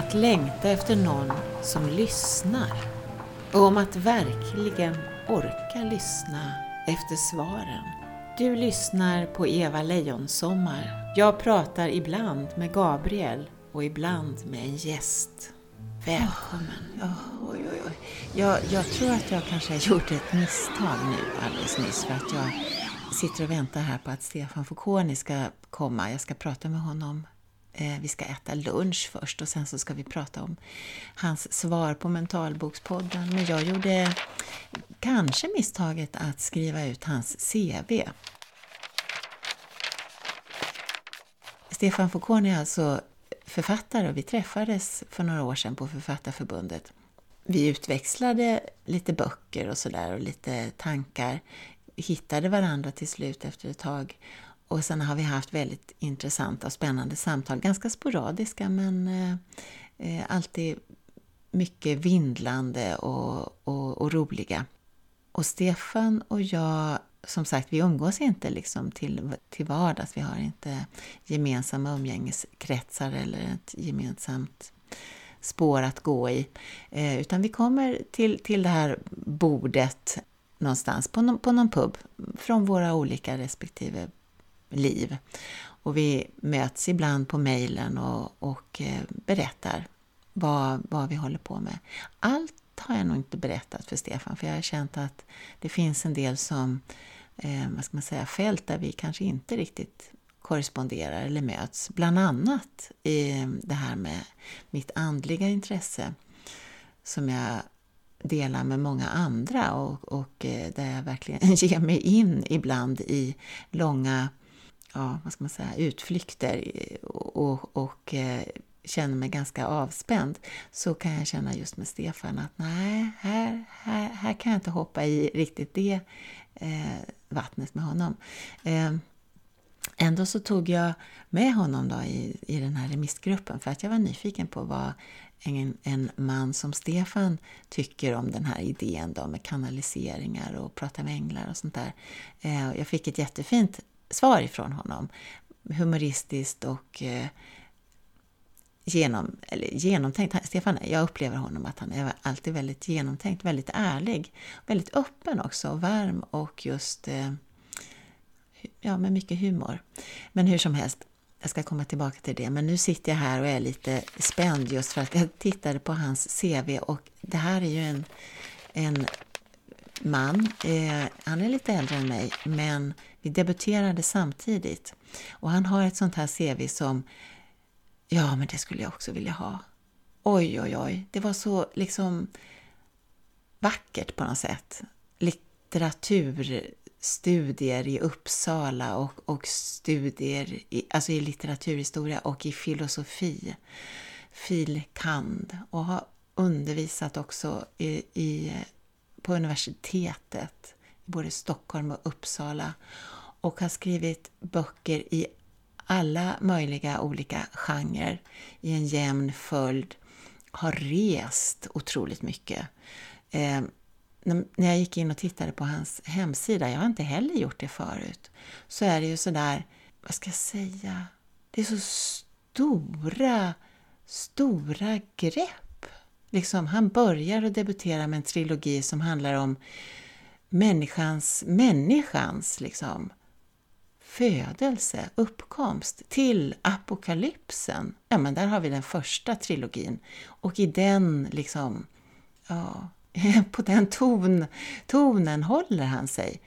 att längta efter någon som lyssnar och om att verkligen orka lyssna efter svaren. Du lyssnar på Eva Lejonsommar. Jag pratar ibland med Gabriel och ibland med en gäst. Välkommen! Oh, oj, oj, oj. Jag, jag tror att jag kanske har gjort ett misstag nu alldeles nyss för att jag sitter och väntar här på att Stefan Fokoni ska komma. Jag ska prata med honom Eh, vi ska äta lunch först och sen så ska vi prata om hans svar på Mentalbokspodden. Men jag gjorde kanske misstaget att skriva ut hans CV. Stefan Foucault är alltså författare och vi träffades för några år sedan på Författarförbundet. Vi utväxlade lite böcker och sådär och lite tankar. Hittade varandra till slut efter ett tag och sen har vi haft väldigt intressanta och spännande samtal, ganska sporadiska men eh, eh, alltid mycket vindlande och, och, och, roliga. Och Stefan och jag, som sagt, vi umgås inte liksom till, till vardags. Vi har inte gemensamma umgängeskretsar eller ett gemensamt spår att gå i. Eh, utan vi kommer till, till det här bordet någonstans på någon, på någon pub från våra olika respektive liv. Och vi möts ibland på mejlen och, och eh, berättar vad, vad vi håller på med. Allt har jag nog inte berättat för Stefan, för jag har känt att det finns en del som, eh, vad ska man säga, fält där vi kanske inte riktigt korresponderar eller möts. Bland annat i eh, det här med mitt andliga intresse som jag delar med många andra och, och eh, där jag verkligen ger mig in ibland i långa ja, vad ska man säga, utflykter och, och, och eh, känner mig ganska avspänd så kan jag känna just med Stefan att nej, här, här, här kan jag inte hoppa i riktigt det eh, vattnet med honom. Eh, ändå så tog jag med honom då i, i den här remissgruppen för att jag var nyfiken på vad en, en man som Stefan tycker om den här idén då med kanaliseringar och prata med änglar och sånt där. Eh, jag fick ett jättefint svar ifrån honom. Humoristiskt och eh, genom, eller genomtänkt. Stefan, jag upplever honom att han är alltid väldigt genomtänkt, väldigt ärlig, väldigt öppen också, varm och just eh, ja, med mycket humor. Men hur som helst, jag ska komma tillbaka till det, men nu sitter jag här och är lite spänd just för att jag tittade på hans CV och det här är ju en, en man. Eh, han är lite äldre än mig, men vi debuterade samtidigt. Och han har ett sånt här CV som, ja men det skulle jag också vilja ha. Oj, oj, oj. Det var så liksom vackert på något sätt. Litteraturstudier i Uppsala och, och studier i, alltså i litteraturhistoria och i filosofi. Fil. kand. Och har undervisat också i, i på universitetet både Stockholm och Uppsala och har skrivit böcker i alla möjliga olika genrer i en jämn följd. Har rest otroligt mycket. Eh, när jag gick in och tittade på hans hemsida, jag har inte heller gjort det förut, så är det ju sådär, vad ska jag säga, det är så stora, stora grepp Liksom, han börjar att debutera med en trilogi som handlar om människans, människans liksom, födelse, uppkomst till apokalypsen. Ja, men där har vi den första trilogin. Och i den, liksom, ja, på den ton, tonen håller han sig.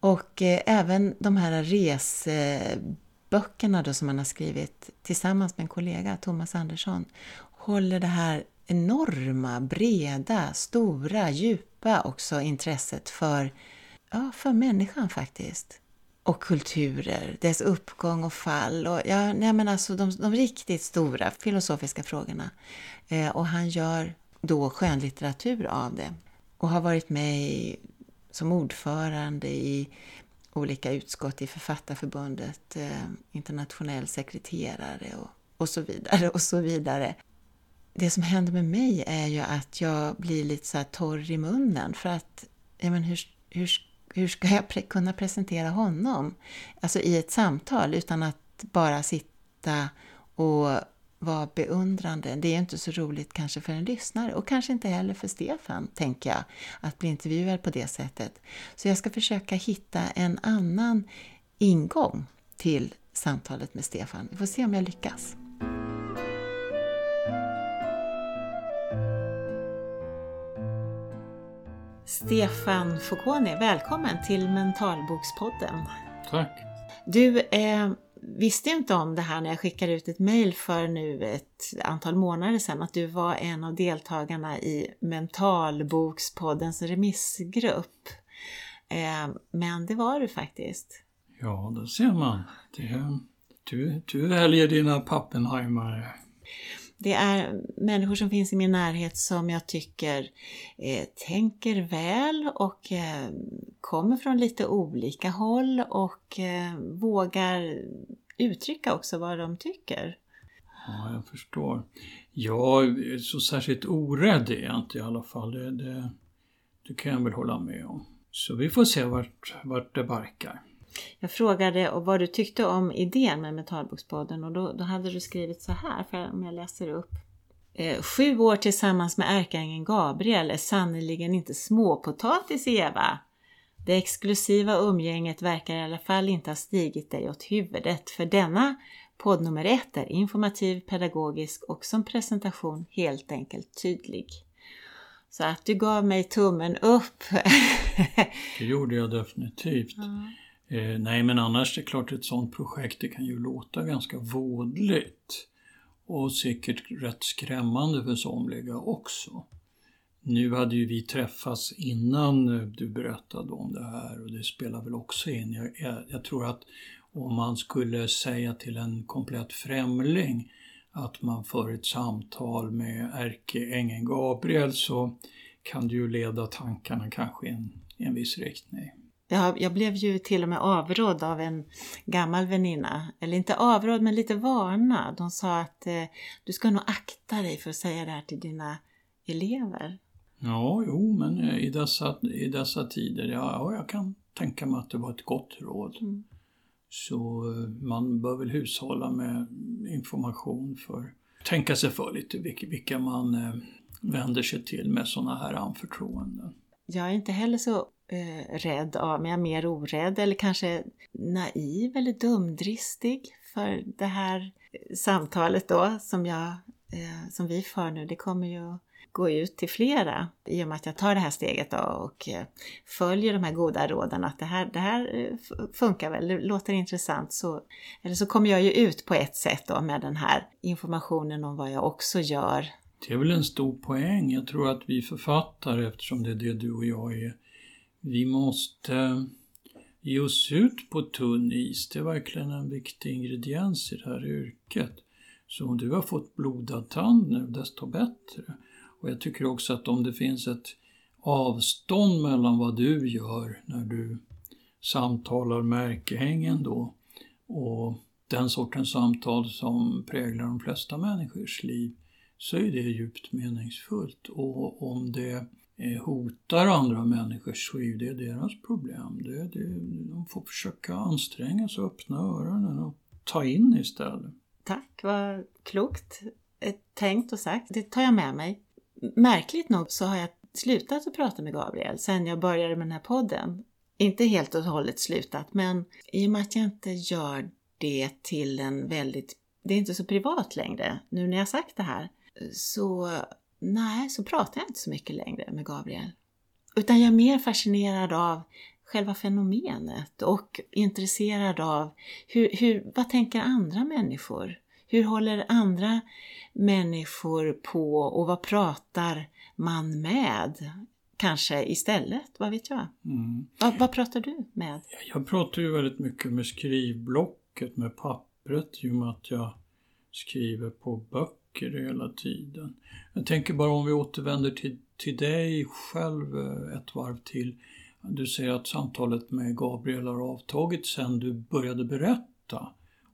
Och eh, även de här reseböckerna då som han har skrivit tillsammans med en kollega, Thomas Andersson, håller det här enorma, breda, stora, djupa också intresset för, ja, för människan faktiskt. Och kulturer, dess uppgång och fall och ja, nej men alltså de, de riktigt stora filosofiska frågorna. Eh, och han gör då skönlitteratur av det och har varit med i, som ordförande i olika utskott i Författarförbundet, eh, internationell sekreterare och, och så vidare och så vidare det som händer med mig är ju att jag blir lite så här torr i munnen för att, ja men hur, hur, hur ska jag pre kunna presentera honom? Alltså i ett samtal utan att bara sitta och vara beundrande. Det är inte så roligt kanske för en lyssnare och kanske inte heller för Stefan, tänker jag, att bli intervjuad på det sättet. Så jag ska försöka hitta en annan ingång till samtalet med Stefan. Vi får se om jag lyckas. Stefan Fokoni, välkommen till Mentalbokspodden. Tack. Du eh, visste inte om det här när jag skickade ut ett mejl för nu ett antal månader sedan att du var en av deltagarna i Mentalbokspoddens remissgrupp. Eh, men det var du faktiskt. Ja, det ser man. Det, du, du väljer dina pappenheimare. Det är människor som finns i min närhet som jag tycker eh, tänker väl och eh, kommer från lite olika håll och eh, vågar uttrycka också vad de tycker. Ja, jag förstår. Jag är så särskilt orädd är jag inte i alla fall. Det, det, det kan jag väl hålla med om. Så vi får se vart, vart det barkar. Jag frågade vad du tyckte om idén med Metallbokspodden och då, då hade du skrivit så här, för om jag läser upp. Eh, sju år tillsammans med ärkeängeln Gabriel är sannerligen inte småpotatis Eva. Det exklusiva umgänget verkar i alla fall inte ha stigit dig åt huvudet för denna podd nummer ett är informativ, pedagogisk och som presentation helt enkelt tydlig. Så att du gav mig tummen upp. det gjorde jag definitivt. Mm. Eh, nej men annars är det klart ett sånt projekt det kan ju låta ganska vådligt. Och säkert rätt skrämmande för somliga också. Nu hade ju vi träffats innan eh, du berättade om det här och det spelar väl också in. Jag, jag, jag tror att om man skulle säga till en komplett främling att man för ett samtal med ärkeängeln Gabriel så kan det ju leda tankarna kanske i en, i en viss riktning. Jag, jag blev ju till och med avrådd av en gammal väninna, eller inte avrådd men lite varnad. De sa att eh, du ska nog akta dig för att säga det här till dina elever. Ja, jo, men eh, i dessa, i dessa tider, ja, ja, jag kan tänka mig att det var ett gott råd. Mm. Så eh, man bör väl hushålla med information för tänka sig för lite vilka, vilka man eh, vänder sig till med sådana här anförtroenden. Jag är inte heller så eh, rädd av mig, jag är mer orädd eller kanske naiv eller dumdristig för det här eh, samtalet då som, jag, eh, som vi för nu. Det kommer ju gå ut till flera i och med att jag tar det här steget då och eh, följer de här goda råden att det här, det här eh, funkar väl, det låter intressant. Så, eller så kommer jag ju ut på ett sätt då med den här informationen om vad jag också gör. Det är väl en stor poäng. Jag tror att vi författare, eftersom det är det du och jag är, vi måste ge oss ut på tunn is. Det är verkligen en viktig ingrediens i det här yrket. Så om du har fått blodad tand nu, desto bättre. Och jag tycker också att om det finns ett avstånd mellan vad du gör när du samtalar med ärkehängen då och den sortens samtal som präglar de flesta människors liv så är det djupt meningsfullt. Och om det Eh, hotar andra människor så är det deras problem. Det, det, de får försöka anstränga sig och öppna öronen och ta in istället. Tack, vad klokt eh, tänkt och sagt. Det tar jag med mig märkligt nog så har jag slutat att prata med Gabriel sen jag började med den här podden. Inte helt och hållet slutat, men i och med att jag inte gör det till en väldigt, det är inte så privat längre, nu när jag sagt det här, så nej, så pratar jag inte så mycket längre med Gabriel. Utan jag är mer fascinerad av själva fenomenet och intresserad av hur, hur, vad tänker andra människor? Hur håller andra människor på och vad pratar man med? Kanske istället, vad vet jag? Mm. Vad, vad, pratar du med? Jag pratar ju väldigt mycket med skrivblocket, med pappret, i och med att jag skriver på böcker hela tiden. Jag tänker bara om vi återvänder till, till dig själv eh, ett varv till. Du säger att samtalet med Gabriel har avtagit sen du började berätta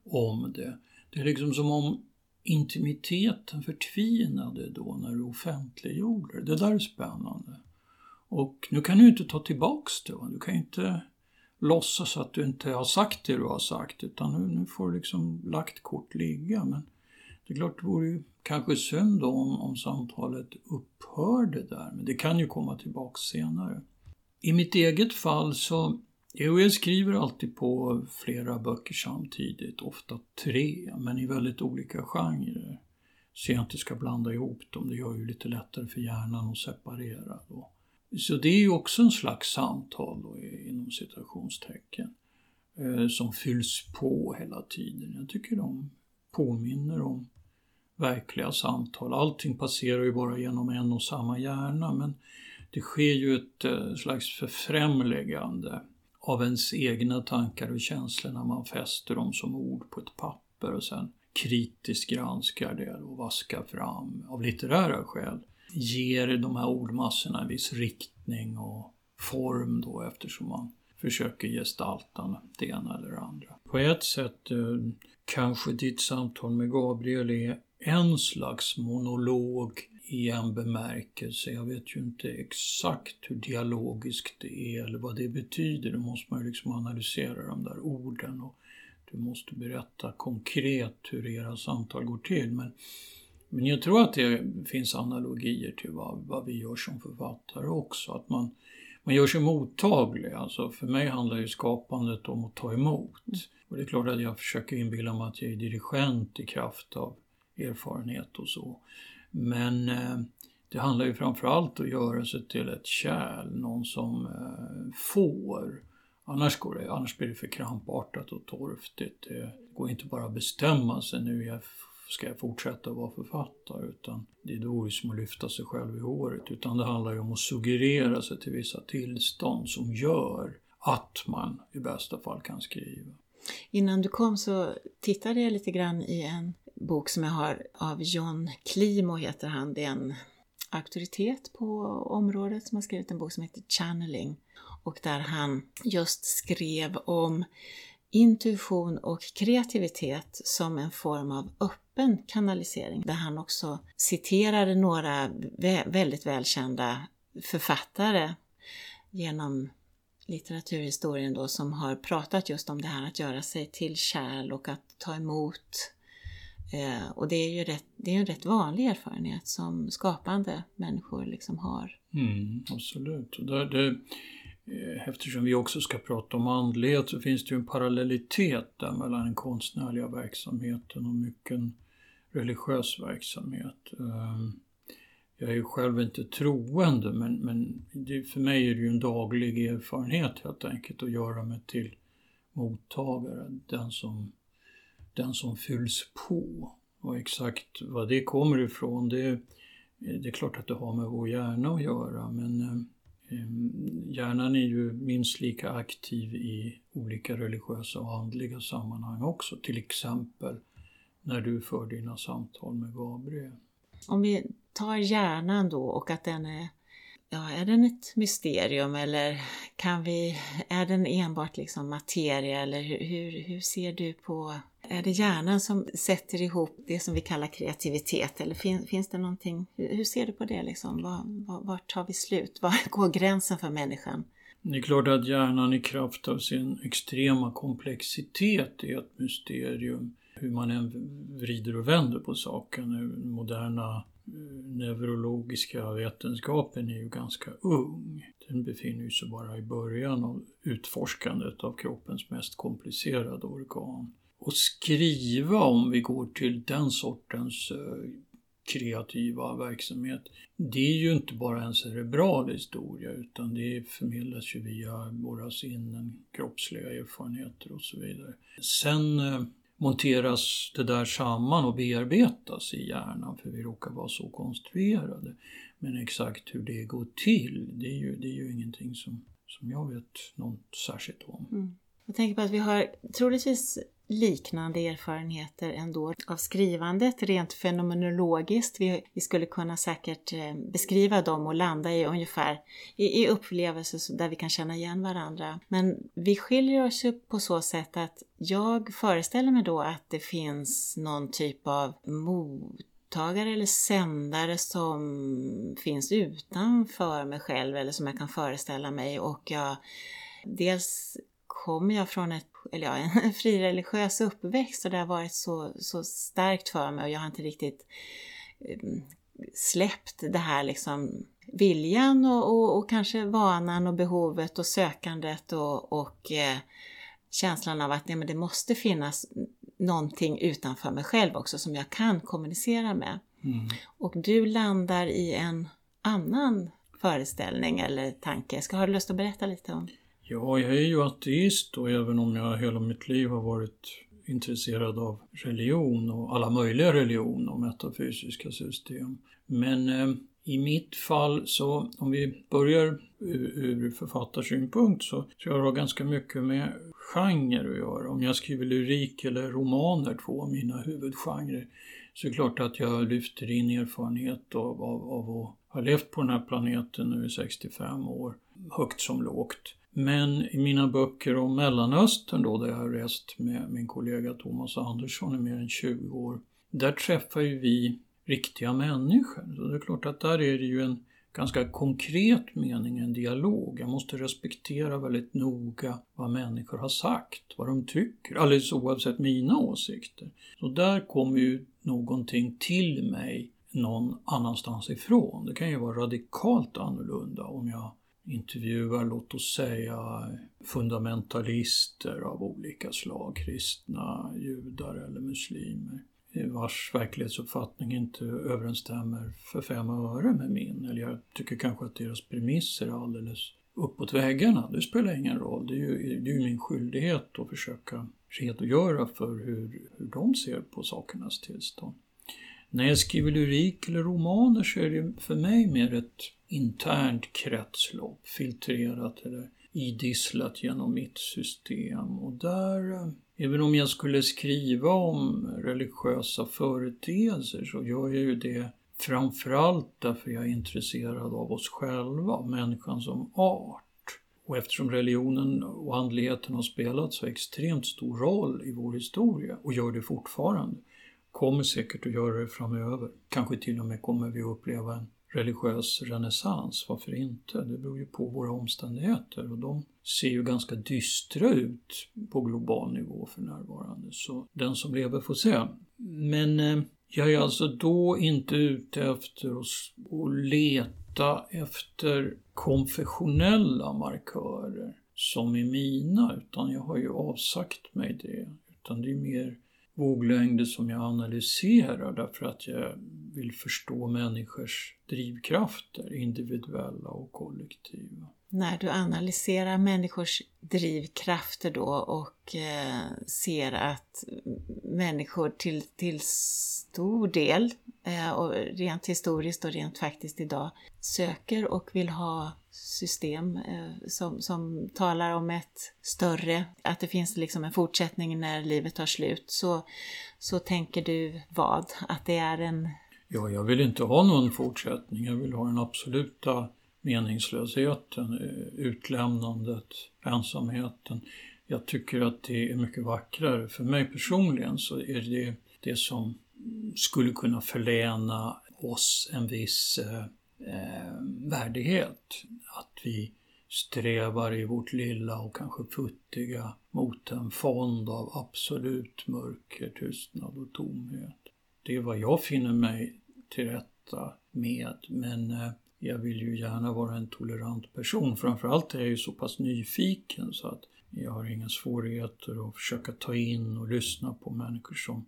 om det. Det är liksom som om intimiteten förtvinade då när du offentliggjorde det. Det där är spännande. Och nu kan du inte ta tillbaks det. Va? Du kan inte låtsas att du inte har sagt det du har sagt utan nu, nu får du liksom lagt kort ligga. Men det är klart det vore kanske synd om, om samtalet upphörde där, men det kan ju komma tillbaks senare. I mitt eget fall så jag skriver alltid på flera böcker samtidigt, ofta tre, men i väldigt olika genrer. Så jag inte ska blanda ihop dem, det gör ju lite lättare för hjärnan att separera. Då. Så det är ju också en slags samtal då, inom citationstecken eh, som fylls på hela tiden. Jag tycker de påminner om verkliga samtal. Allting passerar ju bara genom en och samma hjärna men det sker ju ett eh, slags förfrämligande av ens egna tankar och känslor när man fäster dem som ord på ett papper och sen kritiskt granskar det och vaskar fram av litterära skäl. Ger de här ordmassorna en viss riktning och form då eftersom man försöker gestalta det ena eller det andra. På ett sätt eh, kanske ditt samtal med Gabriel är en slags monolog i en bemärkelse. Jag vet ju inte exakt hur dialogiskt det är eller vad det betyder. Då måste man ju liksom analysera de där orden och du måste berätta konkret hur era samtal går till. Men, men jag tror att det finns analogier till vad, vad vi gör som författare också. Att man, man gör sig mottaglig. Alltså för mig handlar ju skapandet om att ta emot. Och det är klart att jag försöker inbilla mig att jag är dirigent i kraft av erfarenhet och så. Men eh, det handlar ju framförallt om att göra sig till ett kärl, någon som eh, får. Annars, går det, annars blir det för krampartat och torftigt. Det går inte bara att bestämma sig nu jag ska jag fortsätta vara författare utan det vore som att lyfta sig själv i håret. Utan det handlar ju om att suggerera sig till vissa tillstånd som gör att man i bästa fall kan skriva. Innan du kom så tittade jag lite grann i en bok som jag har av John Klimo heter han. Det är en auktoritet på området som har skrivit en bok som heter Channeling och där han just skrev om intuition och kreativitet som en form av öppen kanalisering. Där han också citerade några väldigt välkända författare genom litteraturhistorien då som har pratat just om det här att göra sig till kärl och att ta emot Eh, och det är ju rätt, det är en rätt vanlig erfarenhet som skapande människor liksom har. Mm, absolut. Och där, det, eh, eftersom vi också ska prata om andlighet så finns det ju en parallellitet där mellan den konstnärliga verksamheten och mycket religiös verksamhet. Eh, jag är ju själv inte troende men, men det, för mig är det ju en daglig erfarenhet helt enkelt att göra mig till mottagare, den som den som fylls på. Och exakt vad det kommer ifrån, det, det är klart att det har med vår hjärna att göra, men eh, eh, hjärnan är ju minst lika aktiv i olika religiösa och andliga sammanhang också, till exempel när du för dina samtal med Gabriel. Om vi tar hjärnan då och att den är ja, är den ett mysterium eller kan vi, är den enbart liksom materia eller hur, hur, hur ser du på, är det hjärnan som sätter ihop det som vi kallar kreativitet eller fin, finns det någonting, hur, ser du på det liksom? Var, var, var tar vi slut? Var går gränsen för människan? Det är klart att hjärnan i kraft av sin extrema komplexitet är ett mysterium. Hur man än vrider och vänder på saken. Den Moderna eh, neurologiska vetenskapen är ju ganska ung. Den befinner sig bara i början av utforskandet av kroppens mest komplicerade organ. Och skriva, om vi går till den sortens eh, kreativa verksamhet, det är ju inte bara en cerebral historia utan det förmedlas ju via våra sinnen, kroppsliga erfarenheter och så vidare. Sen eh, monteras det där samman och bearbetas i hjärnan för vi råkar vara så konstruerade. Men exakt hur det går till, det är ju, det är ju ingenting som, som jag vet något särskilt om. Mm. Jag tänker på att vi har troligtvis liknande erfarenheter ändå av skrivandet rent fenomenologiskt. Vi, vi skulle kunna säkert eh, beskriva dem och landa i ungefär i, i upplevelser där vi kan känna igen varandra. Men vi skiljer oss ju på så sätt att jag föreställer mig då att det finns någon typ av mottagare eller sändare som finns utanför mig själv eller som jag kan föreställa mig och jag dels kommer jag från ett eller ja, en frireligiös uppväxt och det har varit så, så starkt för mig och jag har inte riktigt um, släppt det här liksom viljan och, och, och, kanske vanan och behovet och sökandet och, och eh, känslan av att nej, men det måste finnas någonting utanför mig själv också som jag kan kommunicera med. Mm. Och du landar i en annan föreställning eller tanke. Ska har du lust att berätta lite om? Ja, jag är ju ateist och även om jag hela mitt liv har varit intresserad av religion och alla möjliga religioner och metafysiska system. Men eh, i mitt fall så, om vi börjar ur, ur författarsynpunkt så tror jag det har ganska mycket med genre att göra. Om jag skriver lyrik eller romaner, två av mina huvudgenrer, så är det klart att jag lyfter in erfarenhet av, av, av att ha levt på den här planeten nu i 65 år, högt som lågt. Men i mina böcker om Mellanöstern då, där jag har rest med min kollega Thomas Andersson i mer än 20 år, där träffar ju vi riktiga människor. Så det är klart att där är det ju en ganska konkret mening, en dialog. Jag måste respektera väldigt noga vad människor har sagt, vad de tycker, alldeles oavsett mina åsikter. Så där kommer ju någonting till mig någon annanstans ifrån. Det kan ju vara radikalt annorlunda om jag intervjuar, låt oss säga, fundamentalister av olika slag, kristna, judar eller muslimer vars verklighetsuppfattning inte överensstämmer för fem öre med min. Eller jag tycker kanske att deras premisser är alldeles uppåt väggarna. Det spelar ingen roll. Det är ju, det är ju min skyldighet att försöka redogöra för hur, hur de ser på sakernas tillstånd. När jag skriver lyrik eller romaner så är det för mig mer ett internt kretslopp, filtrerat eller idisslat genom mitt system. Och där, eh, även om jag skulle skriva om religiösa företeelser så gör jag ju det framförallt därför jag är intresserad av oss själva, människan som art. Och eftersom religionen och andligheten har spelat så extremt stor roll i vår historia och gör det fortfarande, kommer säkert att göra det framöver. Kanske till och med kommer vi att uppleva en religiös renässans, varför inte? Det beror ju på våra omständigheter och de ser ju ganska dystra ut på global nivå för närvarande. Så den som lever får se. Men eh, jag är alltså då inte ute efter att leta efter konfessionella markörer som är mina, utan jag har ju avsagt mig det. Utan det är mer våglängder som jag analyserar därför att jag vill förstå människors drivkrafter, individuella och kollektiva. När du analyserar människors drivkrafter då och eh, ser att människor till, till stor del, eh, och rent historiskt och rent faktiskt idag, söker och vill ha system eh, som, som talar om ett större, att det finns liksom en fortsättning när livet tar slut, så, så tänker du vad? Att det är en... Ja, jag vill inte ha någon fortsättning. Jag vill ha den absoluta meningslösheten, eh, utlämnandet, ensamheten. Jag tycker att det är mycket vackrare. För mig personligen så är det det som skulle kunna förläna oss en viss eh, eh, värdighet. Att vi strävar i vårt lilla och kanske futtiga mot en fond av absolut mörker, tystnad och tomhet. Det är vad jag finner mig till rätta med, men eh, jag vill ju gärna vara en tolerant person. Framförallt är jag ju så pass nyfiken så att jag har inga svårigheter att försöka ta in och lyssna på människor som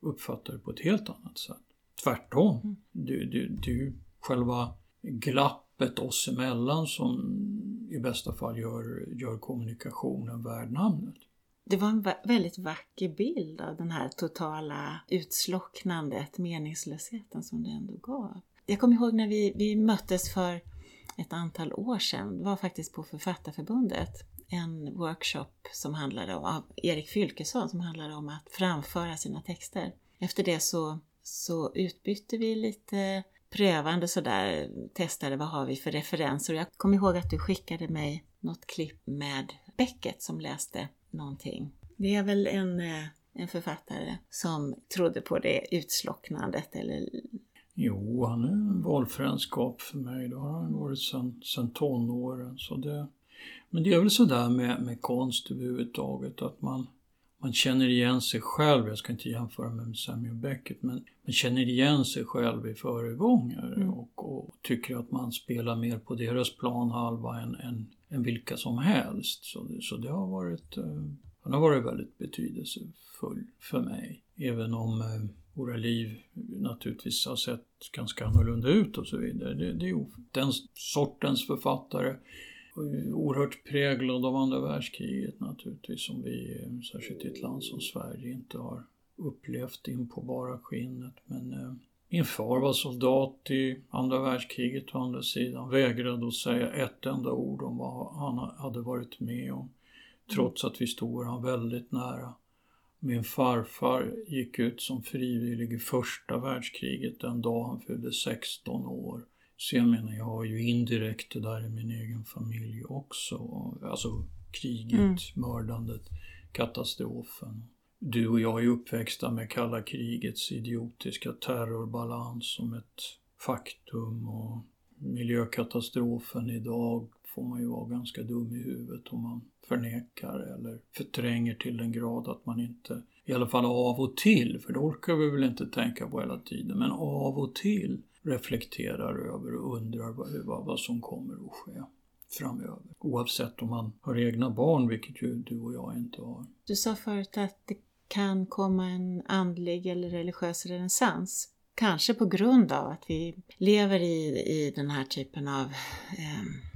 uppfattar det på ett helt annat sätt. Tvärtom. Mm. Det, är ju själva glappet oss emellan som i bästa fall gör, gör kommunikationen värd namnet. Det var en väldigt vacker bild av den här totala utslocknandet, meningslösheten som det ändå gav. Jag kommer ihåg när vi, vi möttes för ett antal år sedan, det var faktiskt på Författarförbundet, en workshop som handlade om, av Erik Fylkesson som handlade om att framföra sina texter. Efter det så, så utbytte vi lite prövande sådär, testade vad har vi för referenser. Jag kommer ihåg att du skickade mig något klipp med Beckett som läste någonting. Det är väl en, eh, en författare som trodde på det utslocknandet eller Jo, han är en valfränskap för mig. Det har han varit sedan, sedan tonåren. Så det, Men det är väl sådär med, med konst överhuvudtaget att man, man känner igen sig själv, jag ska inte jämföra med Samuel Beckett, men man känner igen sig själv i föregångare mm. och, och, tycker att man spelar mer på deras planhalva än, än, än vilka som helst. Så, så det har varit, uh, har varit väldigt betydelsefull för mig. Även om uh, våra liv naturligtvis har sett ganska annorlunda ut och så vidare. Det, det är den sortens författare oerhört präglad av andra världskriget naturligtvis som vi, särskilt i ett land som Sverige, inte har upplevt in på bara skinnet. Men eh, min far var soldat i andra världskriget å andra sidan, vägrade att säga ett enda ord om vad han hade varit med om. Trots att vi stod han väldigt nära. Min farfar gick ut som frivillig i första världskriget den dag han fyllde 16 år. Så jag menar, jag har ju indirekt det där i min egen familj också. Alltså kriget, mm. mördandet, katastrofen. Du och jag är uppväxta med kalla krigets idiotiska terrorbalans som ett faktum och miljökatastrofen idag får man ju vara ganska dum i huvudet om man förnekar eller förtränger till den grad att man inte, i alla fall av och till, för det orkar vi väl inte tänka på hela tiden, men av och till reflekterar över och undrar vad, vad som kommer att ske framöver. Oavsett om man har egna barn, vilket ju du och jag inte har. Du sa förut att det kan komma en andlig eller religiös renässans. Kanske på grund av att vi lever i, i den här typen av eh,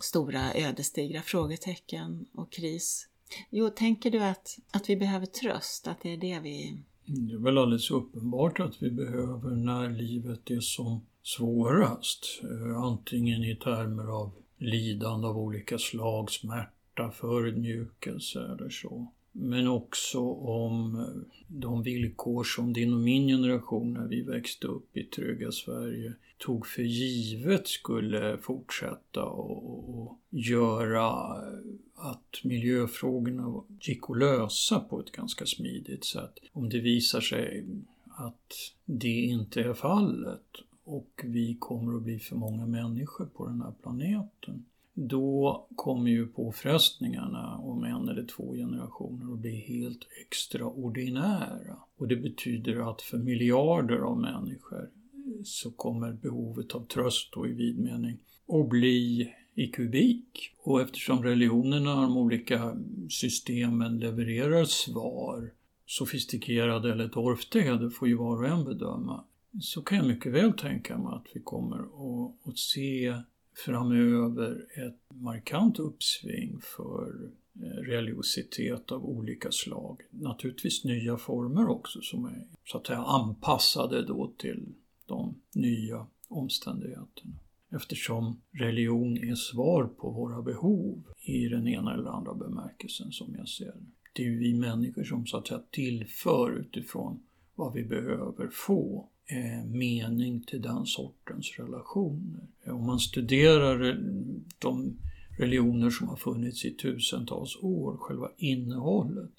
stora ödesdigra frågetecken och kris. Jo, tänker du att, att vi behöver tröst, att det är det vi det är väl alldeles uppenbart att vi behöver när livet är som svårast. Eh, antingen i termer av lidande av olika slag, smärta, förödmjukelse eller så. Men också om eh, de villkor som din och min generation när vi växte upp i trygga Sverige tog för givet skulle fortsätta och, och göra eh, att miljöfrågorna gick att lösa på ett ganska smidigt sätt. Om det visar sig att det inte är fallet och vi kommer att bli för många människor på den här planeten då kommer ju påfrestningarna om en eller två generationer att bli helt extraordinära. Och det betyder att för miljarder av människor så kommer behovet av tröst då i vid mening att bli i kubik. Och eftersom religionerna, de olika systemen levererar svar, sofistikerade eller torftiga, det får ju var och en bedöma, så kan jag mycket väl tänka mig att vi kommer att, att se framöver ett markant uppsving för eh, religiositet av olika slag. Naturligtvis nya former också som är så att säga anpassade då till de nya omständigheterna. Eftersom religion är svar på våra behov i den ena eller andra bemärkelsen som jag ser det. Det är ju vi människor som så att säga tillför utifrån vad vi behöver få Eh, mening till den sortens relationer. Eh, om man studerar eh, de religioner som har funnits i tusentals år, själva innehållet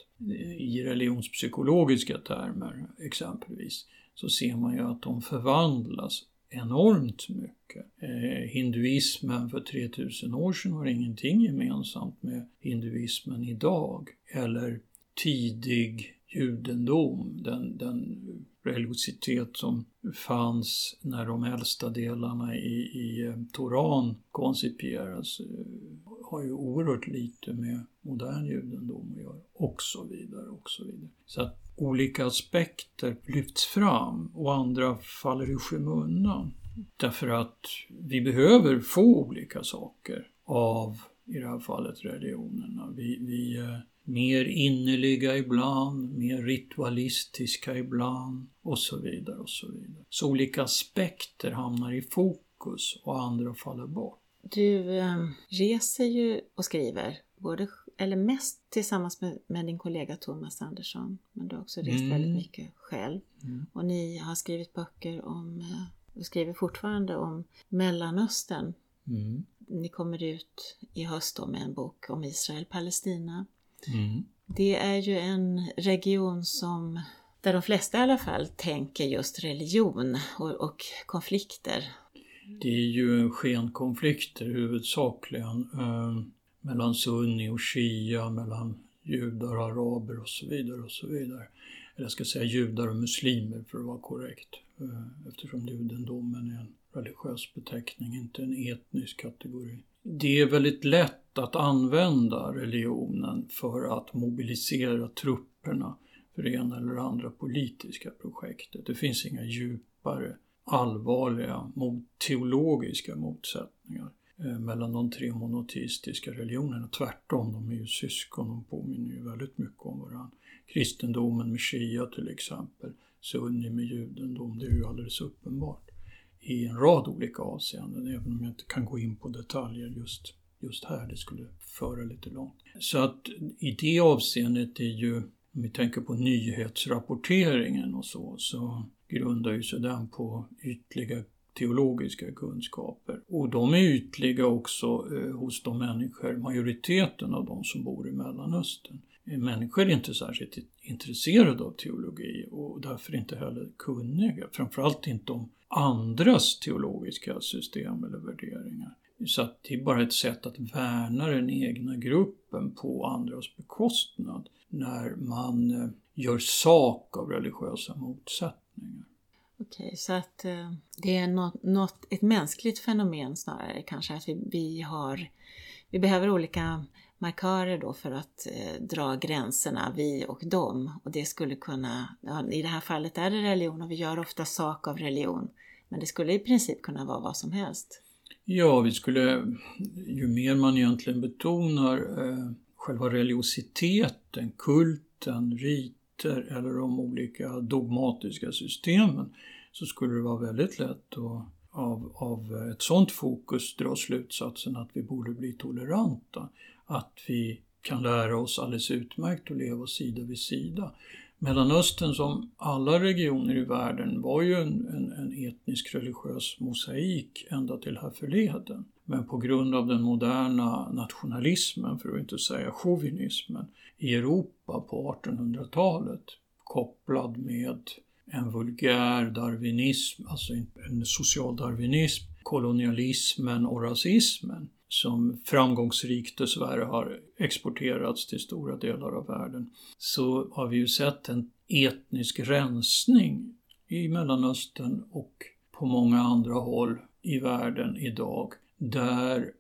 i religionspsykologiska termer exempelvis, så ser man ju att de förvandlas enormt mycket. Eh, hinduismen för 3000 år sedan har ingenting gemensamt med hinduismen idag. Eller tidig judendom, den, den religiositet som fanns när de äldsta delarna i, i eh, Toran koncipierades eh, har ju oerhört lite med modern judendom att göra och så vidare och så vidare. Så att olika aspekter lyfts fram och andra faller i skymundan. Därför att vi behöver få olika saker av, i det här fallet, religionerna. Vi, vi eh, mer innerliga ibland, mer ritualistiska ibland och så vidare och så vidare. Så olika aspekter hamnar i fokus och andra faller bort. Du eh, reser ju och skriver både eller mest tillsammans med, med, din kollega Thomas Andersson, men du har också rest mm. väldigt mycket själv. Mm. Och ni har skrivit böcker om, och eh, skriver fortfarande om Mellanöstern. Mm. Ni kommer ut i höst då med en bok om Israel-Palestina. Mm. Det är ju en region som, där de flesta i alla fall tänker just religion och, och konflikter. Det är ju skenkonflikter huvudsakligen. Ehm, mellan sunni och shia, mellan judar och araber och så vidare och så vidare. Eller jag ska säga judar och muslimer för att vara korrekt. Eh, eftersom judendomen är en religiös beteckning, inte en etnisk kategori. Det är väldigt lätt att använda religionen för att mobilisera trupperna för det ena eller andra politiska projektet. Det finns inga djupare, allvarliga teologiska motsättningar eh, mellan de tre monoteistiska religionerna. Tvärtom, de är ju syskon, de påminner ju väldigt mycket om varandra. Kristendomen med shia till exempel, sunni med judendom, det är ju alldeles uppenbart i en rad olika avseenden, även om jag inte kan gå in på detaljer just, just här, det skulle föra lite långt. Så att i det avseendet är ju, om vi tänker på nyhetsrapporteringen och så, så grundar ju sig den på ytliga teologiska kunskaper. Och de är ytliga också eh, hos de människor, majoriteten av de som bor i Mellanöstern. Eh, människor är inte särskilt intresserade av teologi och därför inte heller kunniga, framförallt inte om andras teologiska system eller värderingar. Så att det är bara ett sätt att värna den egna gruppen på andras bekostnad när man eh, gör sak av religiösa motsättningar. Okej, så att eh, det är något, något, ett mänskligt fenomen snarare kanske att vi, vi har vi behöver olika markörer då för att eh, dra gränserna, vi och dem. Och det skulle kunna, ja, i det här fallet är det religion och vi gör ofta sak av religion. Men det skulle i princip kunna vara vad som helst. Ja, vi skulle, ju mer man egentligen betonar eh, själva religiositeten, kulten, riter eller de olika dogmatiska systemen så skulle det vara väldigt lätt att av, av ett sådant fokus dra slutsatsen att vi borde bli toleranta. Att vi kan lära oss alldeles utmärkt att leva sida vid sida. Mellanöstern som alla regioner i världen var ju en, en, en etnisk religiös mosaik ända till härförleden. Men på grund av den moderna nationalismen, för att inte säga chauvinismen, i Europa på 1800-talet kopplad med en vulgär darwinism, alltså en social darwinism, kolonialismen och rasismen som framgångsrikt dessvärre har exporterats till stora delar av världen, så har vi ju sett en etnisk rensning i Mellanöstern och på många andra håll i världen idag, där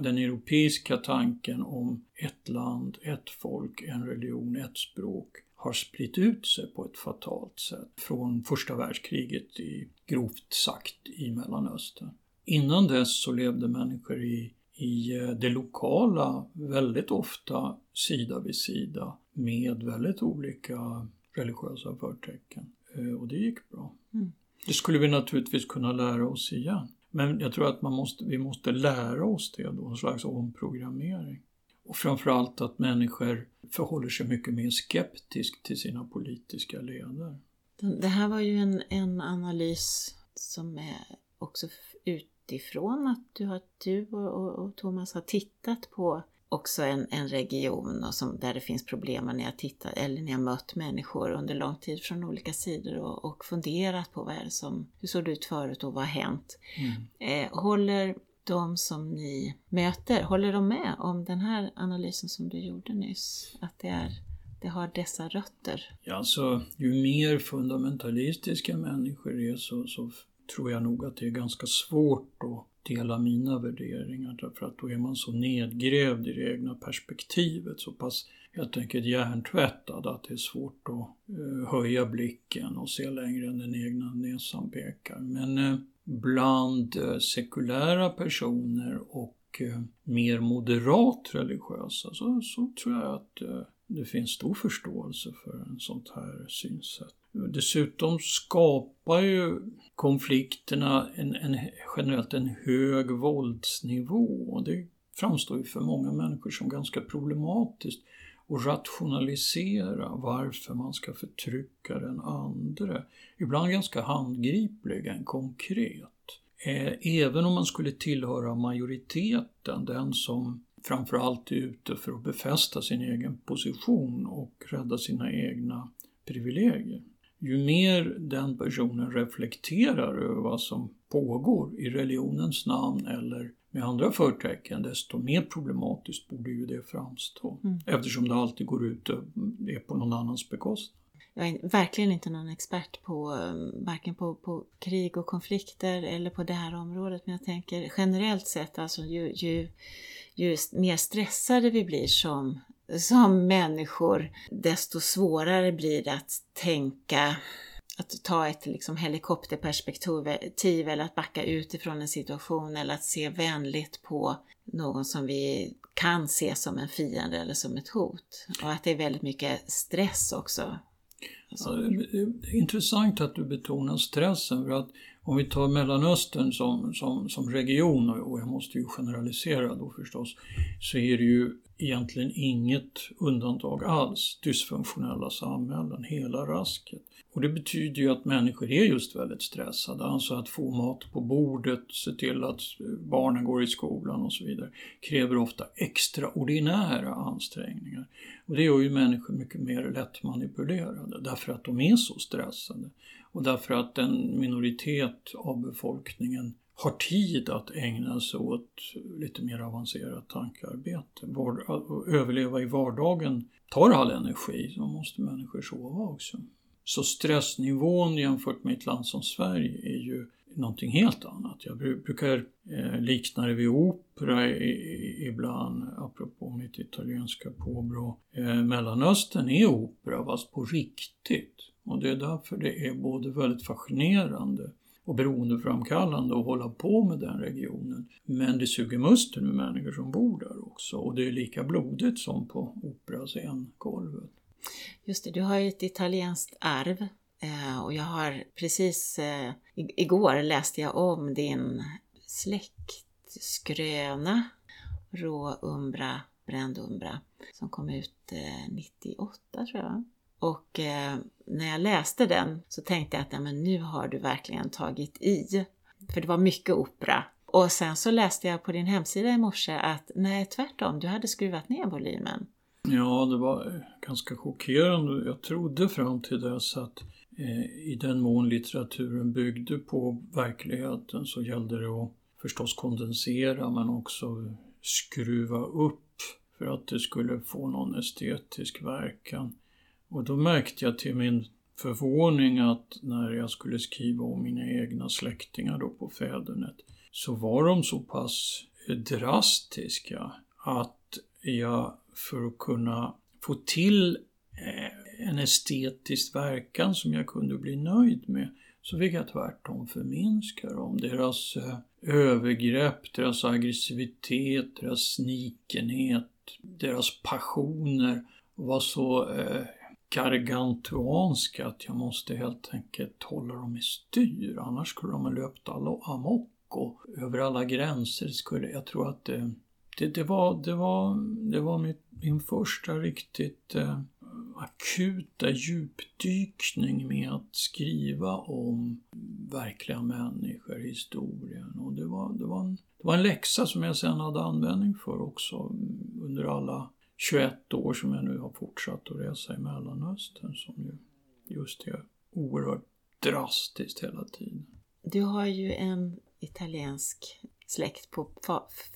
den europeiska tanken om ett land, ett folk, en religion, ett språk har spritt ut sig på ett fatalt sätt från första världskriget i, grovt sagt i Mellanöstern. Innan dess så levde människor i, i eh, det lokala väldigt ofta sida vid sida med väldigt olika religiösa förtecken. Eh, och det gick bra. Mm. Det skulle vi naturligtvis kunna lära oss igen. Men jag tror att man måste, vi måste lära oss det då, en slags omprogrammering. Och framförallt att människor förhåller sig mycket mer skeptiskt till sina politiska ledare. Det här var ju en, en analys som är också utifrån att du, har, du och, och, och Thomas har tittat på också en, en region och som, där det finns problem när jag tittat eller när jag mött människor under lång tid från olika sidor och, och funderat på vad är det som, hur såg det ut förut och vad har hänt? Mm. Eh, håller de som ni möter, håller de med om den här analysen som du gjorde nyss? Att det, är, det har dessa rötter? Ja, alltså, ju mer fundamentalistiska människor är så, så tror jag nog att det är ganska svårt att dela mina värderingar därför att då är man så nedgrävd i det egna perspektivet, så pass helt enkelt hjärntvättad att det är svårt att eh, höja blicken och se längre än den egna näsan pekar. Men eh, bland eh, sekulära personer och eh, mer moderat religiösa så, så tror jag att eh, det finns stor förståelse för en sånt här synsätt. Dessutom skapar ju konflikterna en, en, generellt en hög våldsnivå och det framstår ju för många människor som ganska problematiskt att rationalisera varför man ska förtrycka den andra. Ibland ganska handgripligen konkret. Eh, även om man skulle tillhöra majoriteten, den som framförallt är ute för att befästa sin egen position och rädda sina egna privilegier ju mer den personen reflekterar över vad som pågår i religionens namn eller med andra förtecken desto mer problematiskt borde ju det framstå. Mm. Eftersom det alltid går ut och är på någon annans bekostnad. Jag är verkligen inte någon expert på um, varken på, på krig och konflikter eller på det här området men jag tänker generellt sett alltså ju, ju, ju mer stressade vi blir som, som människor desto svårare blir det att tänka att ta ett liksom helikopterperspektiv eller att backa utifrån en situation eller att se vänligt på någon som vi kan se som en fiende eller som ett hot. Och att det är väldigt mycket stress också. Alltså. Ja, det är intressant att du betonar stressen för att om vi tar Mellanöstern som, som, som region, och jag måste ju generalisera då förstås, så är det ju egentligen inget undantag alls. Dysfunktionella samhällen, hela rasket. Och det betyder ju att människor är just väldigt stressade, alltså att få mat på bordet, se till att barnen går i skolan och så vidare, kräver ofta extraordinära ansträngningar. Och det gör ju människor mycket mer lättmanipulerade därför att de är så stressade och därför att en minoritet av befolkningen har tid att ägna sig åt lite mer avancerat tankearbete. Att överleva i vardagen tar all energi, så måste människor sova också. Så stressnivån jämfört med ett land som Sverige är ju någonting helt annat. Jag brukar eh, likna det vid opera ibland, apropå mitt italienska påbrå. Eh, Mellanöstern är opera, fast på riktigt. Och det är därför det är både väldigt fascinerande och beroendeframkallande att hålla på med den regionen. Men det suger musten ur människor som bor där också och det är lika blodigt som på operascenkolvet. Just det, du har ju ett italienskt arv eh, och jag har precis eh, igår läste jag om din släktskröna Rå Umbra, Bränd Umbra som kom ut eh, 98 tror jag. Och eh, när jag läste den så tänkte jag att ja, men nu har du verkligen tagit i. För det var mycket opera. Och sen så läste jag på din hemsida i morse att nej, tvärtom, du hade skruvat ner volymen. Ja, det var eh, ganska chockerande. Jag trodde fram till dess att eh, i den mån litteraturen byggde på verkligheten så gällde det att förstås kondensera men också skruva upp för att det skulle få någon estetisk verkan. Och då märkte jag till min förvåning att när jag skulle skriva om mina egna släktingar då på fädernet så var de så pass drastiska att jag för att kunna få till eh, en estetisk verkan som jag kunde bli nöjd med så fick jag tvärtom förminska dem. Deras eh, övergrepp, deras aggressivitet, deras snikenhet, deras passioner var så eh, gargantuanska att jag måste helt enkelt hålla dem i styr. Annars skulle de ha löpt amok och över alla gränser skulle jag tror att det, det, det var, det var, det var mitt, min första riktigt eh, akuta djupdykning med att skriva om verkliga människor i historien. Och det var, det, var en, det var en läxa som jag sen hade användning för också under alla 21 år som jag nu har fortsatt att resa i Mellanöstern som ju just är oerhört drastiskt hela tiden. Du har ju en italiensk släkt på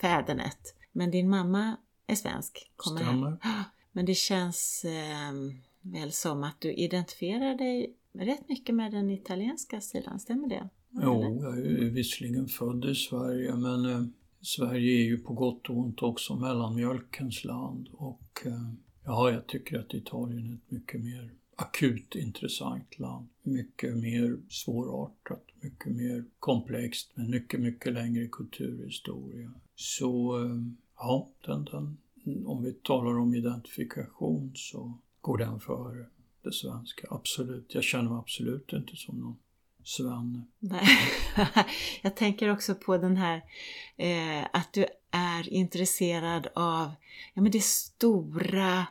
fädernet, men din mamma är svensk. Kommer Stämmer. Här. Men det känns eh, väl som att du identifierar dig rätt mycket med den italienska sidan, stämmer det? Jo, jag är visserligen född i Sverige men eh, Sverige är ju på gott och ont också mellanmjölkens land och eh, ja, jag tycker att Italien är ett mycket mer akut intressant land. Mycket mer svårartat, mycket mer komplext med mycket, mycket längre kulturhistoria. Så eh, ja, den, den, om vi talar om identifikation så går den före det svenska. Absolut. Jag känner mig absolut inte som någon Sven. Nej. Jag tänker också på den här eh, att du är intresserad av ja, men det stora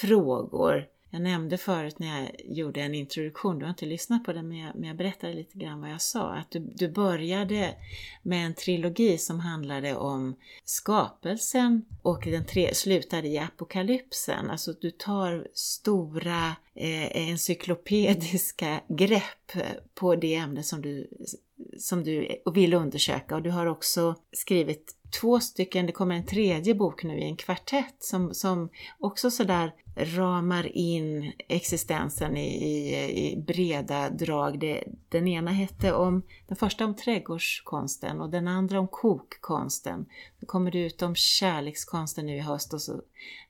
frågor. Jag nämnde förut när jag gjorde en introduktion, du har inte lyssnat på den men jag, men jag berättade lite grann vad jag sa, att du, du började med en trilogi som handlade om skapelsen och den tre, slutade i apokalypsen. Alltså du tar stora eh, encyklopediska grepp på det ämne som du, som du vill undersöka och du har också skrivit två stycken, det kommer en tredje bok nu i en kvartett som, som också sådär ramar in existensen i, i, i breda drag. Det, den ena hette om, den första om trädgårdskonsten och den andra om kokkonsten. Då kommer det ut om kärlekskonsten nu i höst och så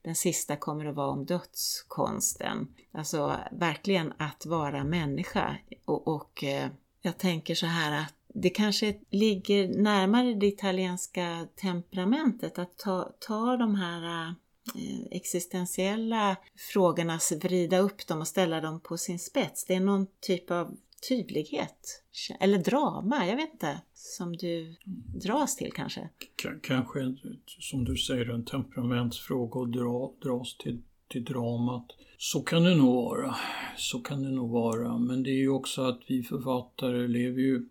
den sista kommer att vara om dödskonsten. Alltså verkligen att vara människa och, och eh, jag tänker så här att det kanske ligger närmare det italienska temperamentet att ta, ta de här eh, existentiella frågorna, vrida upp dem och ställa dem på sin spets. Det är någon typ av tydlighet, eller drama, jag vet inte, som du dras till kanske? K kanske, som du säger, en temperamentsfråga och dra, dras till, till dramat. Så kan det nog vara. Så kan det nog vara. Men det är ju också att vi författare lever ju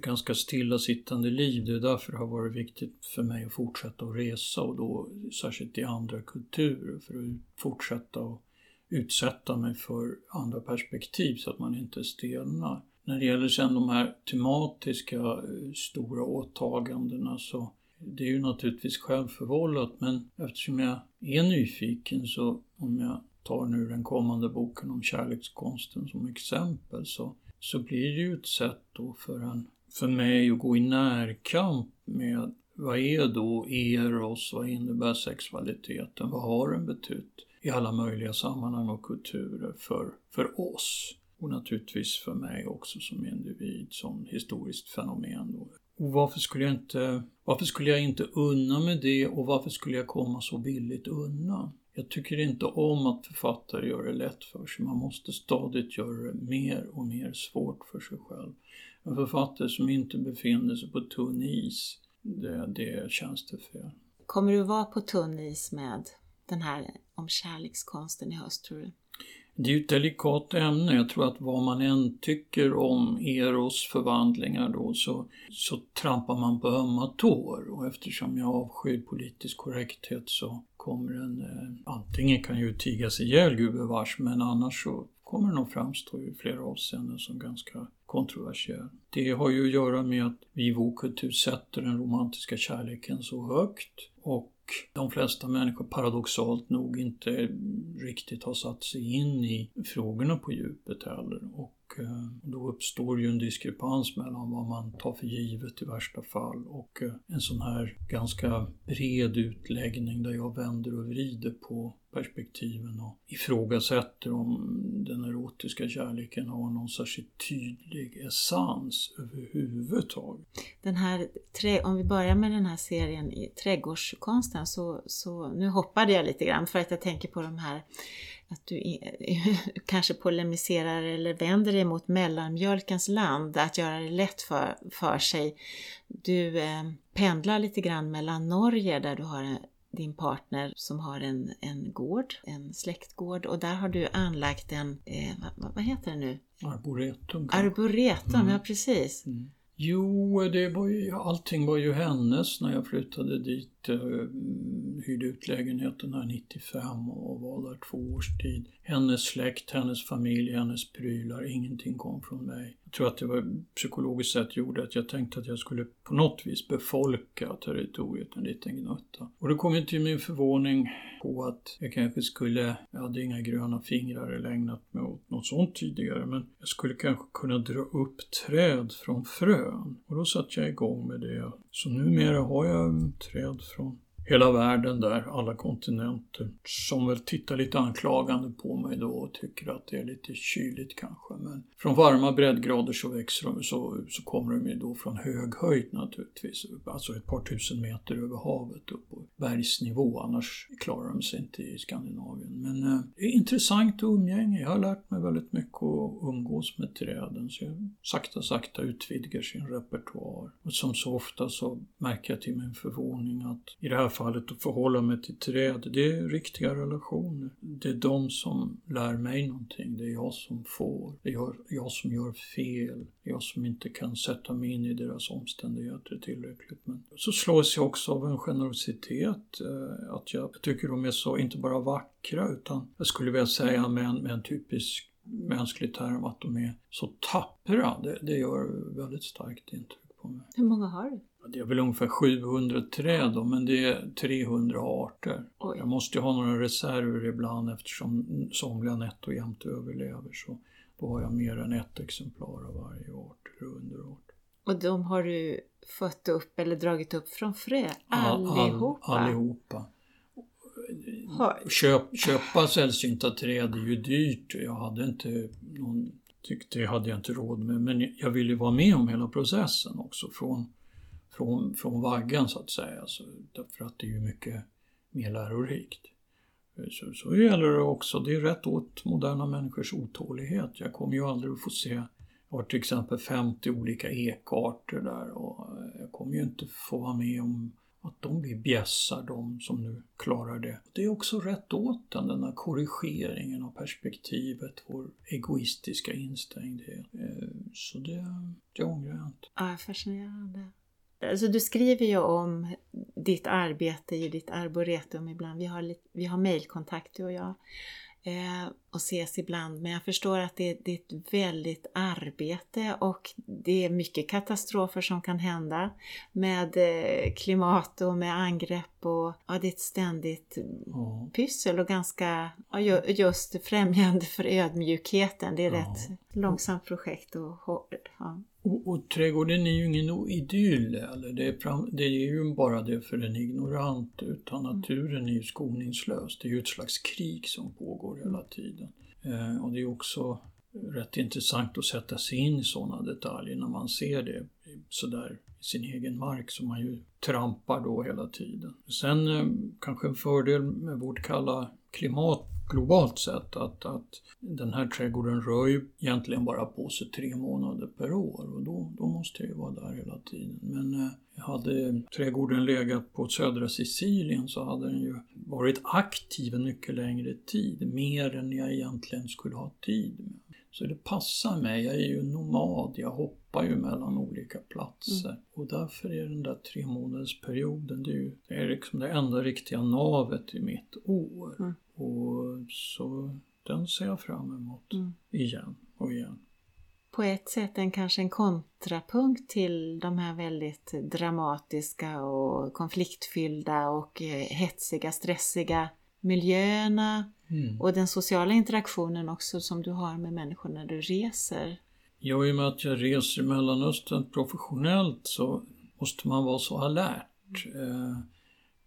ganska stillasittande liv. Det är därför det har varit viktigt för mig att fortsätta att resa och då särskilt i andra kulturer för att fortsätta att utsätta mig för andra perspektiv så att man inte stelnar. När det gäller sen de här tematiska eh, stora åtagandena så det är ju naturligtvis självförvållat men eftersom jag är nyfiken så om jag tar nu den kommande boken om kärlekskonsten som exempel så så blir det ju ett sätt då för, en, för mig att gå i närkamp med vad är då eros, vad innebär sexualiteten, vad har den betytt i alla möjliga sammanhang och kulturer för, för oss och naturligtvis för mig också som individ, som historiskt fenomen. Då. Och varför skulle, jag inte, varför skulle jag inte unna med det och varför skulle jag komma så billigt undan? Jag tycker inte om att författare gör det lätt för sig. Man måste stadigt göra det mer och mer svårt för sig själv. En författare som inte befinner sig på tunn is, det, det känns det fel. Kommer du vara på tunn is med den här om kärlekskonsten i höst, tror du? Det är ju ett delikat ämne. Jag tror att vad man än tycker om Eros förvandlingar då så, så trampar man på ömma tår. Och eftersom jag avskyr politisk korrekthet så kommer den, eh, antingen kan ju tigas ihjäl gubevars men annars så kommer den att framstå i flera avseenden som ganska kontroversiell. Det har ju att göra med att vi i vår kultur sätter den romantiska kärleken så högt och de flesta människor paradoxalt nog inte riktigt har satt sig in i frågorna på djupet heller. Och Eh, då uppstår ju en diskrepans mellan vad man tar för givet i värsta fall och eh, en sån här ganska bred utläggning där jag vänder och vrider på perspektiven och ifrågasätter om den erotiska kärleken har någon särskilt tydlig essens överhuvudtaget. Den här, om vi börjar med den här serien i trädgårdskonsten så, så nu hoppade jag lite grann för att jag tänker på de här att du kanske polemiserar eller vänder dig mot mellanmjölkens land, att göra det lätt för, för sig. Du eh, pendlar lite grann mellan Norge där du har din partner som har en, en gård, en släktgård och där har du anlagt en, eh, vad, vad, heter det nu? Arboretum. Arboretum, mm. ja precis. Mm. Jo, det var ju, allting var ju hennes när jag flyttade dit. Jag hyrde ut lägenheten här 95 och var där två års tid. Hennes släkt, hennes familj, hennes prylar, ingenting kom från mig Jag tror att det var psykologiskt sett gjorde att jag tänkte att jag skulle på något vis befolka territoriet en liten gnutta. Och då kom jag till min förvåning på att jag kanske skulle, jag hade inga gröna fingrar eller ägnat mig åt något sånt tidigare, men jag skulle kanske kunna dra upp träd från frön. Och då satte jag igång med det. Så numera har jag träd från hela världen där, alla kontinenter, som väl tittar lite anklagande på mig då och tycker att det är lite kyligt kanske. Men från varma breddgrader så växer de, så, så kommer de ju då från hög höjd naturligtvis, alltså ett par tusen meter över havet upp på bergsnivå, annars klarar de sig inte i Skandinavien. Men eh, det är intressant umgänge, jag har lärt mig väldigt mycket att umgås med träden, så jag sakta sakta utvidgar sin repertoar. Och som så ofta så märker jag till min förvåning att i det här fallet att förhålla mig till träd, det är riktiga relationer. Det är de som lär mig någonting, det är jag som får, det är jag som gör fel, jag som inte kan sätta mig in i deras omständigheter tillräckligt. Men så slås jag också av en generositet, eh, att jag tycker de är så, inte bara vackra, utan jag skulle vilja säga med en, med en typisk mänsklig term att de är så tappra. Det, det gör väldigt starkt intryck på mig. Hur många har du? Det är väl ungefär 700 träd då, men det är 300 arter. Oj. Jag måste ju ha några reserver ibland eftersom somliga nätt och jämt överlever. Så då har jag mer än ett exemplar av varje art eller underart. Och de har du fått upp eller dragit upp från frö? All- Allihopa? All, allihopa. Har- Köp, köpa sällsynta träd är ju dyrt. Jag hade inte någon, tyckte det hade jag inte råd med. Men jag ville vara med om hela processen också. Från, från, från vaggan så att säga. Alltså, så, därför att det är ju mycket mer lärorikt. Eh, så, så gäller det också. Det är rätt åt moderna människors otålighet. Jag kommer ju aldrig att få se jag har till exempel 50 olika ekarter där och eh, jag kommer ju inte få vara med om att de blir bjässar, de som nu klarar det. Det är också rätt åt den, den här korrigeringen av perspektivet, vår egoistiska instängdhet. Eh, så det, det ångrar jag inte. Ja, fascinerande. Alltså, du skriver ju om ditt arbete i ditt arboretum ibland. Vi har, lite- vi har mejlkontakt du och jag eh, och ses ibland. Men jag förstår att det, det är ett väldigt arbete och det är mycket katastrofer som kan hända med eh, klimat och med angrepp och ja, det är ett ständigt Ja. pyssel och ganska ja, ju- just främjande för ödmjukheten. Det är Ja. rätt långsamt projekt och ja. Och, och trädgården är ju ingen idyll, eller det är, fram, det är ju bara det för en ignorant, utan naturen är ju skoningslös. Det är ju ett slags krig som pågår hela tiden. Eh, och det är också rätt intressant att sätta sig in i sådana detaljer när man ser det sådär i sin egen mark som man ju trampar då hela tiden. Sen eh, kanske en fördel med vårt kalla klimat globalt sett att, att den här trädgården rör ju egentligen bara på sig tre månader per år och då, då måste jag ju vara där hela tiden. Men eh, hade trädgården legat på södra Sicilien så hade den ju varit aktiv en mycket längre tid, mer än jag egentligen skulle ha tid med. Så det passar mig, jag är ju nomad, jag hoppar ju mellan olika platser. Och därför är den där tre månaders perioden, det är ju det är liksom det enda riktiga navet i mitt år. Mm. Och så den ser jag fram emot Mm. igen och igen. på ett sätt en kanske en kontrapunkt till de här väldigt dramatiska och konfliktfyllda och eh, hetsiga, stressiga miljöerna Mm. och den sociala interaktionen också som du har med människor när du reser. Ja, i och med att jag reser i Mellanöstern professionellt så måste man vara så alert. Eh,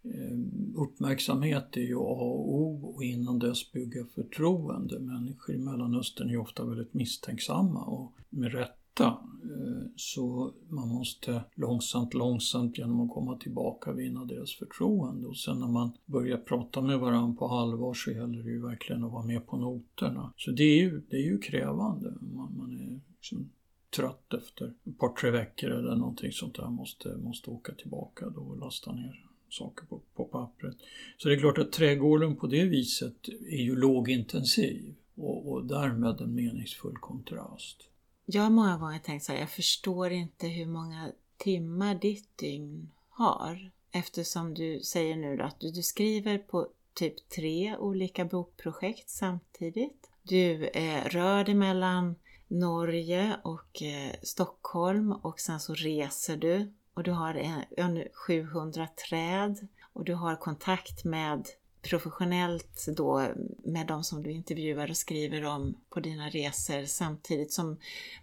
Ehm, uppmärksamhet är ju A och O och innan dess bygga förtroende. Människor i Mellanöstern är ju ofta väldigt misstänksamma och med rätta. Ehm, så man måste långsamt, långsamt genom att komma tillbaka vinna deras förtroende. Och sen när man börjar prata med varandra på allvar så gäller det ju verkligen att vara med på noterna. Så det är ju, det är ju krävande. Man, man är liksom trött efter ett par, tre veckor eller någonting sånt där. Måste, måste åka tillbaka då och lasta ner saker på, på pappret. Så det är klart att trädgården på det viset är ju lågintensiv och, och därmed en meningsfull kontrast. Jag har många gånger tänkt så här, jag förstår inte hur många timmar ditt dygn har. Eftersom du säger nu då att du, du skriver på typ tre olika bokprojekt samtidigt. Du eh, rör dig mellan Norge och eh, Stockholm och sen så reser du och du har en, en 700 träd och du har kontakt med professionellt då med de som du intervjuar och skriver om på dina resor samtidigt som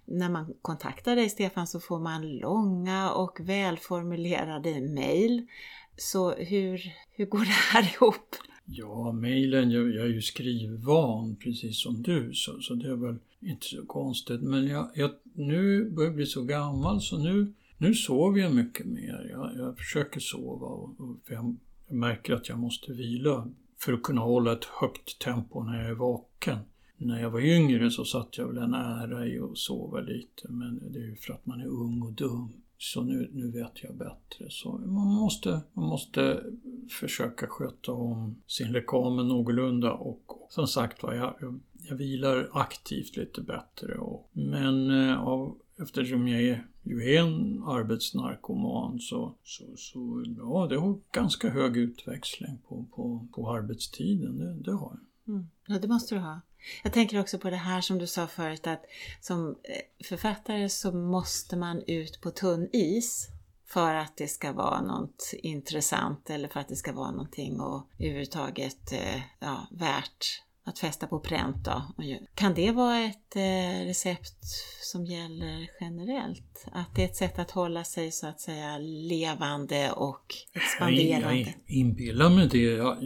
när man kontaktar dig Stefan så får man långa och välformulerade mejl. Så hur, hur går det här ihop? Ja, mejlen, jag, jag är ju skrivvan precis som du så, så det är väl inte så konstigt. Men jag, jag nu börjar jag bli så gammal så nu, nu sover jag mycket mer. Jag, jag försöker sova och, och för jag, jag märker att jag måste vila för att kunna hålla ett högt tempo när jag är vaken. När jag var yngre så satt jag väl en ära i att sova lite men det är ju för att man är ung och dum. Så nu, nu vet jag bättre. Så man måste, man måste försöka sköta om sin lekamen någorlunda och, som sagt var, jag, jag, jag vilar aktivt lite bättre. Och, men eh, av, eftersom jag är, ju är en arbetsnarkoman så, så, så ja, det har ganska hög utväxling på, på, på arbetstiden. Det, det har jag. Mm. Ja, det måste du ha. Jag tänker också på det här som du sa förut att som eh, författare så måste man ut på tunn is för att det ska vara något intressant eller för att det ska vara någonting och överhuvudtaget eh, ja, värt att fästa på pränt då. Kan det vara ett eh, recept som gäller generellt? Att det är ett sätt att hålla sig så att säga levande och expanderande? Jag inbillar mig det. Jag,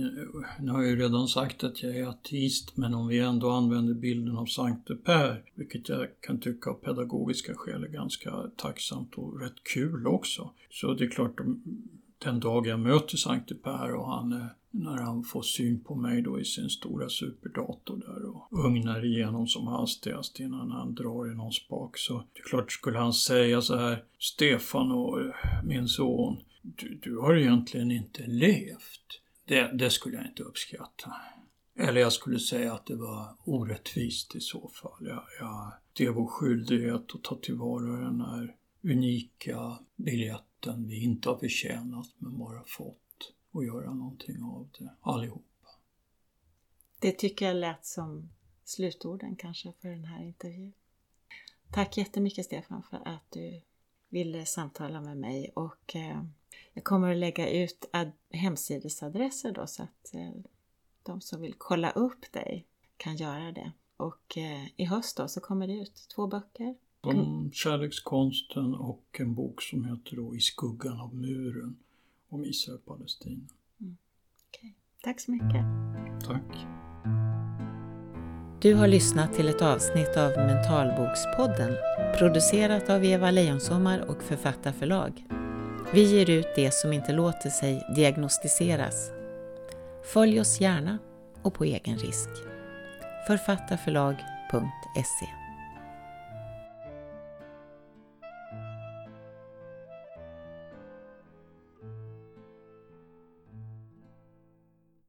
nu har jag ju redan sagt att jag är ateist men om vi ändå använder bilden av Sankte Per, vilket jag kan tycka av pedagogiska skäl är ganska tacksamt och rätt kul också. Så det är klart, den dag jag möter Sankte Per och han när han får syn på mig då i sin stora superdator där och ugnar igenom som hastigast innan han drar i någon spak. Så det är klart, skulle han säga så här, Stefan och eh, min son, du, du har egentligen inte levt. Det, det skulle jag inte uppskatta. Eller jag skulle säga att det var orättvist i så fall. Jag, jag, det är vår skyldighet att ta tillvara den här unika biljetten vi inte har förtjänat men bara fått och göra någonting av det allihopa. Det tycker jag lät som slutorden kanske för den här intervjun. Tack jättemycket Stefan för att du ville samtala med mig och eh, jag kommer att lägga ut hemsidesadresser då så att eh, de som vill kolla upp dig kan göra det. Och eh, i höst då så kommer det ut två böcker. Om kärlekskonsten och en bok som heter då I skuggan av muren om Israel och Palestina. Mm. Okay. Tack så mycket. Tack. Du har lyssnat till ett avsnitt av Mentalbokspodden producerat av Eva Lejonsommar och Författarförlag. Vi ger ut det som inte låter sig diagnostiseras. Följ oss gärna och på egen risk. Författarförlag.se